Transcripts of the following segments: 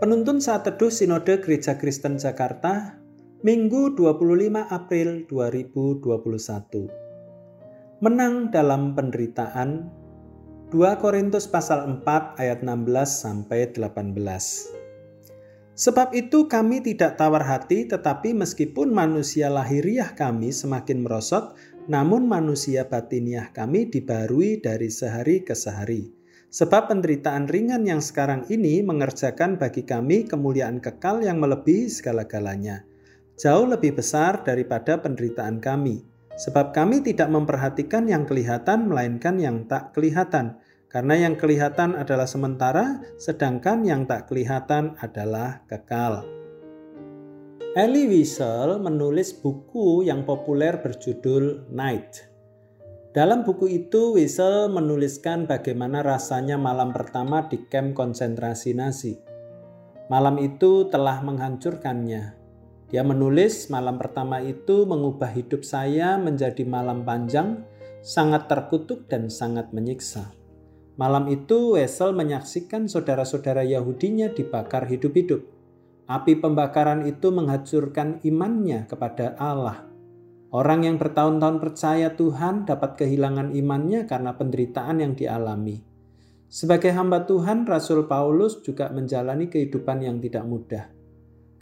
Penuntun saat teduh Sinode Gereja Kristen Jakarta, Minggu 25 April 2021. Menang dalam penderitaan 2 Korintus pasal 4 ayat 16 sampai 18. Sebab itu kami tidak tawar hati tetapi meskipun manusia lahiriah kami semakin merosot namun manusia batiniah kami dibarui dari sehari ke sehari Sebab penderitaan ringan yang sekarang ini mengerjakan bagi kami kemuliaan kekal yang melebihi segala-galanya. Jauh lebih besar daripada penderitaan kami. Sebab kami tidak memperhatikan yang kelihatan melainkan yang tak kelihatan. Karena yang kelihatan adalah sementara, sedangkan yang tak kelihatan adalah kekal. Elie Wiesel menulis buku yang populer berjudul Night dalam buku itu, Wiesel menuliskan bagaimana rasanya malam pertama di kamp konsentrasi Nazi. Malam itu telah menghancurkannya. Dia menulis malam pertama itu mengubah hidup saya menjadi malam panjang, sangat terkutuk dan sangat menyiksa. Malam itu Wesel menyaksikan saudara-saudara Yahudinya dibakar hidup-hidup. Api pembakaran itu menghancurkan imannya kepada Allah. Orang yang bertahun-tahun percaya Tuhan dapat kehilangan imannya karena penderitaan yang dialami. Sebagai hamba Tuhan, Rasul Paulus juga menjalani kehidupan yang tidak mudah.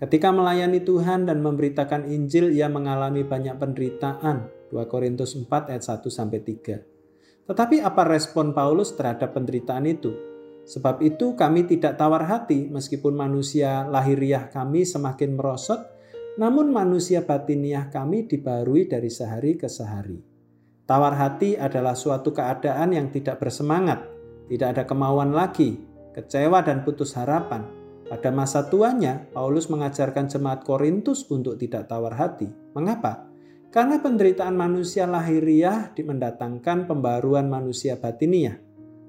Ketika melayani Tuhan dan memberitakan Injil, ia mengalami banyak penderitaan. 2 Korintus 4 ayat 1 sampai 3. Tetapi apa respon Paulus terhadap penderitaan itu? Sebab itu kami tidak tawar hati meskipun manusia lahiriah kami semakin merosot namun manusia batiniah kami dibarui dari sehari ke sehari. Tawar hati adalah suatu keadaan yang tidak bersemangat, tidak ada kemauan lagi, kecewa dan putus harapan. Pada masa tuanya, Paulus mengajarkan jemaat Korintus untuk tidak tawar hati. Mengapa? Karena penderitaan manusia lahiriah mendatangkan pembaruan manusia batiniah.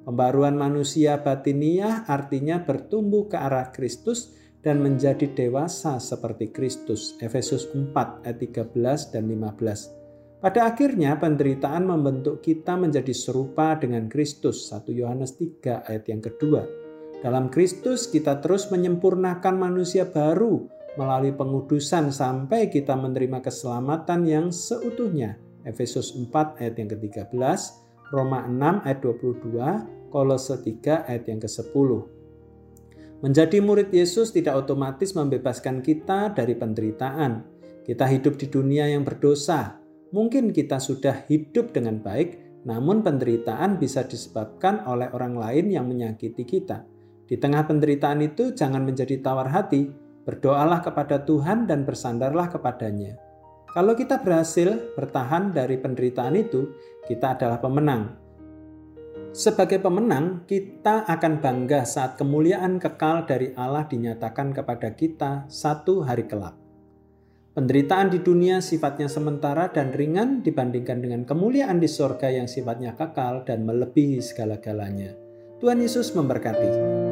Pembaruan manusia batiniah artinya bertumbuh ke arah Kristus dan menjadi dewasa seperti Kristus. Efesus 4 ayat 13 dan 15. Pada akhirnya penderitaan membentuk kita menjadi serupa dengan Kristus. 1 Yohanes 3 ayat yang kedua. Dalam Kristus kita terus menyempurnakan manusia baru melalui pengudusan sampai kita menerima keselamatan yang seutuhnya. Efesus 4 ayat yang ke-13, Roma 6 ayat 22, Kolose 3 ayat yang ke-10. Menjadi murid Yesus tidak otomatis membebaskan kita dari penderitaan. Kita hidup di dunia yang berdosa. Mungkin kita sudah hidup dengan baik, namun penderitaan bisa disebabkan oleh orang lain yang menyakiti kita. Di tengah penderitaan itu, jangan menjadi tawar hati. Berdoalah kepada Tuhan dan bersandarlah kepadanya. Kalau kita berhasil bertahan dari penderitaan itu, kita adalah pemenang. Sebagai pemenang, kita akan bangga saat kemuliaan kekal dari Allah dinyatakan kepada kita satu hari kelak. Penderitaan di dunia sifatnya sementara dan ringan dibandingkan dengan kemuliaan di sorga yang sifatnya kekal dan melebihi segala-galanya. Tuhan Yesus memberkati.